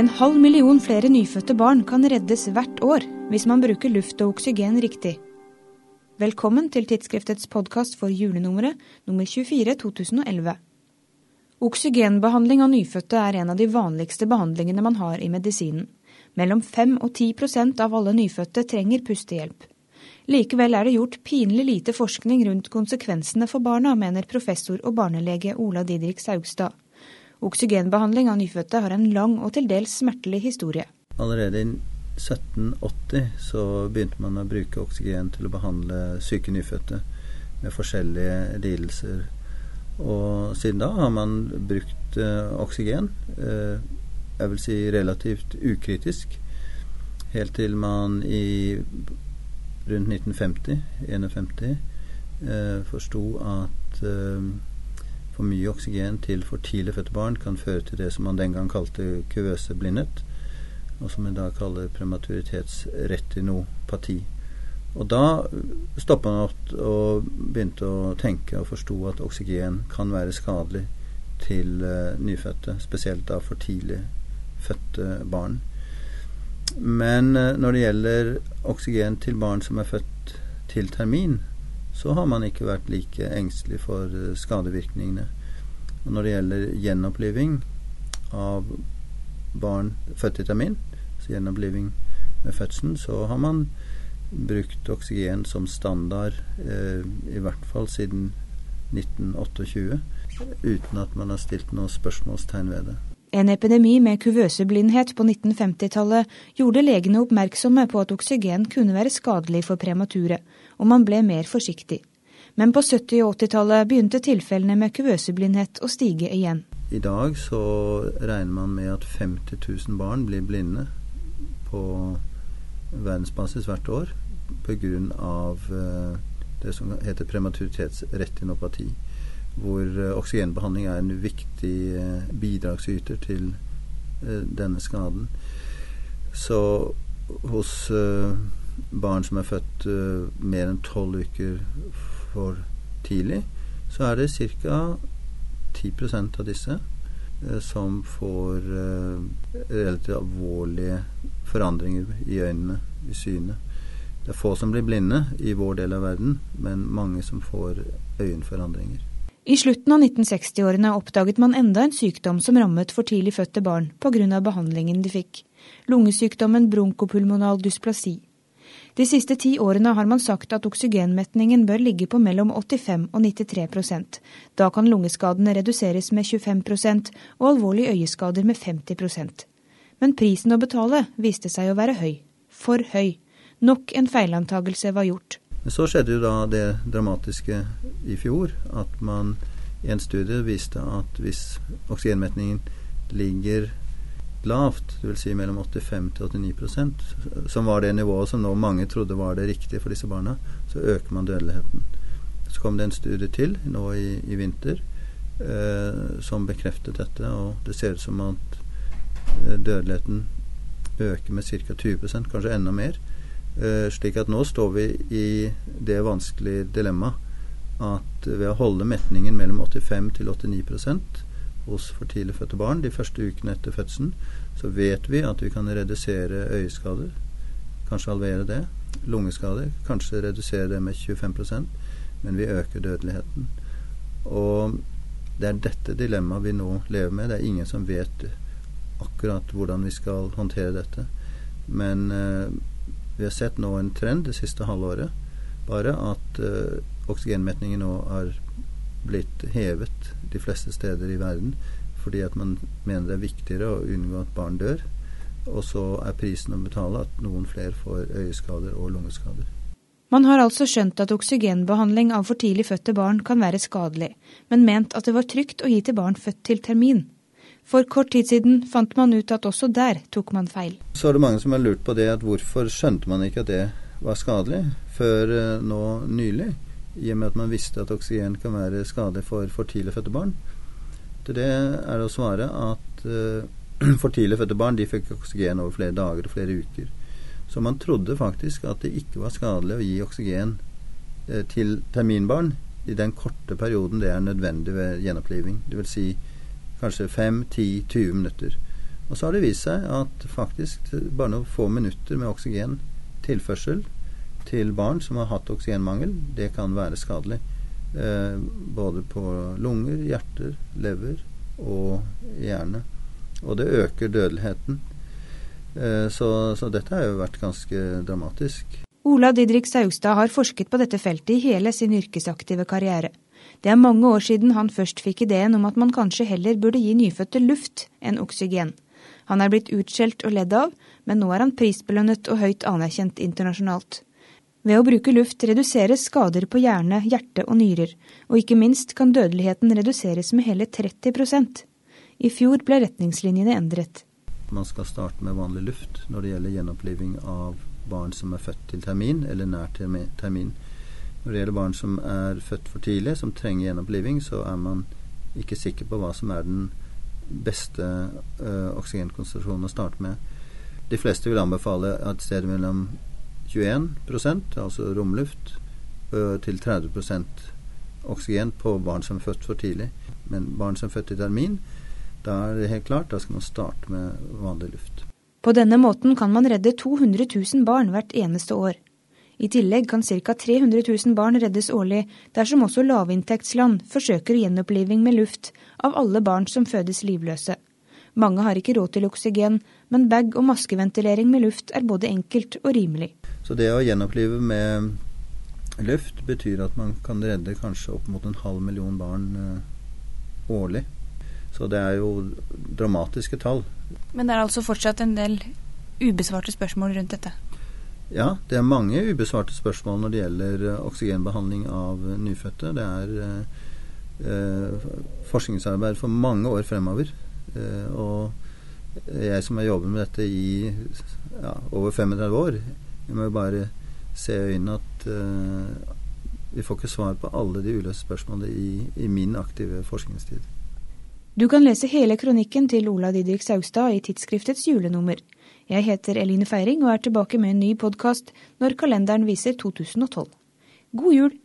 En halv million flere nyfødte barn kan reddes hvert år hvis man bruker luft og oksygen riktig. Velkommen til tidsskriftets podkast for julenummeret nummer 24 2011. Oksygenbehandling av nyfødte er en av de vanligste behandlingene man har i medisinen. Mellom 5 og 10% av alle nyfødte trenger pustehjelp. Likevel er det gjort pinlig lite forskning rundt konsekvensene for barna, mener professor og barnelege Ola Didrik Saugstad. Oksygenbehandling av nyfødte har en lang og til dels smertelig historie. Allerede i 1780 så begynte man å bruke oksygen til å behandle syke nyfødte med forskjellige lidelser. Og siden da har man brukt uh, oksygen, uh, jeg vil si relativt ukritisk, helt til man i rundt 1950, 51, uh, forsto at for mye oksygen til for tidlig fødte barn kan føre til det som man den gang kalte kuvøseblindhet, og som vi da kaller prematuritetsretinopati. Og da stoppa han opp og begynte å tenke og forsto at oksygen kan være skadelig til uh, nyfødte, spesielt da for tidlig fødte barn. Men uh, når det gjelder oksygen til barn som er født til termin, så har man ikke vært like engstelig for eh, skadevirkningene. Og når det gjelder gjenoppliving av barn født i termin, altså gjenoppliving med fødselen, så har man brukt oksygen som standard eh, i hvert fall siden 1928, uten at man har stilt noe spørsmålstegn ved det. En epidemi med kuvøseblindhet på 1950-tallet gjorde legene oppmerksomme på at oksygen kunne være skadelig for premature, og man ble mer forsiktig. Men på 70- og 80-tallet begynte tilfellene med kuvøseblindhet å stige igjen. I dag så regner man med at 50 000 barn blir blinde på verdensbasis hvert år pga. Uh, det som heter prematuritetsretinopati hvor eh, oksygenbehandling er en viktig eh, bidragsyter til eh, denne skaden. Så hos barn som er født mer enn tolv uker for tidlig, så er det ca. 10% av disse som får relativt alvorlige forandringer i øynene, i synet. Det er få som blir blinde i vår del av verden, men mange som får øyenforandringer. I slutten av 1960-årene oppdaget man enda en sykdom som rammet for tidlig fødte barn pga. behandlingen de fikk. Lungesykdommen bronkopulmonal dysplasi. De siste ti årene har man sagt at oksygenmetningen bør ligge på mellom 85 og 93% Da kan lungeskadene reduseres med 25% og alvorlige øyeskader med 50% Men prisen å betale viste seg å være høy. For høy. Nok en feilantagelse var gjort. Så skjedde jo da det dramatiske i fjor at man i en studie viste at hvis oksygenmetningen ligger lavt, dvs. Si mellom 85 til 89% som var det nivået som nå mange trodde var det riktige for disse barna, så øker man dødeligheten. Så kom det en studie til nå i, i vinter eh, som bekreftet dette, og det ser ut som at eh, dødeligheten øker med ca. 20% kanskje enda mer. Eh, slik at nå står vi i det vanskelige dilemmaet at ved å holde metningen mellom 85 til 89 hos for tidlig fødte barn de første ukene etter fødselen, så vet vi at vi kan redusere øyeskader, kanskje halvere det. Lungeskader, kanskje redusere det med 25% men vi øker dødeligheten. Og det er dette dilemmaet vi nå lever med. Det er ingen som vet akkurat hvordan vi skal håndtere dette. Men eh, vi har sett nå en trend det siste halvåret, bare at eh, oksygenmetningen nå har blitt hevet de fleste steder i verden fordi at man mener det er viktigere å unngå at barn dør. Og så er prisen å betale at noen flere får øyeskader og lungeskader. Man har altså skjønt at oksygenbehandling av for tidlig fødte barn kan være skadelig, men ment at det var trygt å gi til barn født til termin. For kort tid siden fant man ut at også der tok man feil. Så er det mange som har lurt på det at hvorfor skjønte man ikke at det var skadelig før uh, nå nylig, i og med at man visste at oksygen kan være skadelig for for tidlig fødte barn. Til det er det å svare at uh, for tidlig fødte barn de fikk oksygen over flere dager og flere uker. Så man trodde faktisk at det ikke var skadelig å gi oksygen uh, til terminbarn i den korte perioden det er nødvendig ved gjenoppliving. Dvs. Si kanskje 5-10-20 minutter. Og så har det vist seg at faktisk bare noen få minutter med oksygentilførsel til barn som har hatt oksygenmangel, det kan være skadelig. Eh, både på lunger, hjerter, lever og hjerne. Og det øker dødeligheten. Eh, så, så dette har jo vært ganske dramatisk. Ola Didrik Saugstad har forsket på dette feltet i hele sin yrkesaktive karriere. Det er mange år siden han først fikk ideen om at man kanskje heller burde gi nyfødte luft enn oksygen. Han er blitt utskjelt og ledd av, men nå er han prisbelønnet og høyt anerkjent internasjonalt. Ved å bruke luft reduseres skader på hjerne, hjerte og nyrer, og ikke minst kan dødeligheten reduseres med hele 30% I fjor ble retningslinjene endret. Man skal starte med vanlig luft når det gjelder gjenoppliving av barn som er født til termin eller nær termin. Når det gjelder barn som er født for tidlig, som trenger gjenoppliving, så er man ikke sikker på hva som er den beste uh, oksygenkonsentrasjonen å starte med. De fleste vil anbefale at stedet mellom 21 altså romluft, uh, til 30% oksygen på barn som er født for tidlig. Men barn som er født i termin, da er det helt klart, da skal man starte med vanlig luft. På denne måten kan man redde 200 000 barn hvert eneste år. I tillegg kan ca. 300 000 barn reddes årlig dersom også lavinntektsland forsøker gjenoppliving med luft av alle barn som fødes livløse. Mange har ikke råd til oksygen, men bag- og maskeventilering med luft er både enkelt og rimelig. Så det å gjenopplive med luft betyr at man kan redde kanskje opp mot en halv million barn uh, årlig. Så det er jo dramatiske tall. Men det er altså fortsatt en del ubesvarte spørsmål rundt dette? Ja, det er mange ubesvarte spørsmål når det gjelder uh, oksygenbehandling av nyfødte. Det er forskningsarbeid for mange år fremover. og jeg som har jobbet med dette i ja, over 35 år, jeg må jo bare se i øynene at uh, vi får ikke svar på alle de uløste spørsmålene i, i, min aktive forskningstid. Du kan lese hele kronikken til Ola Didrik Saugstad i tidsskriftets julenummer. Jeg heter Eline Feiring og er tilbake med en ny podkast når kalenderen viser 2012. God jul!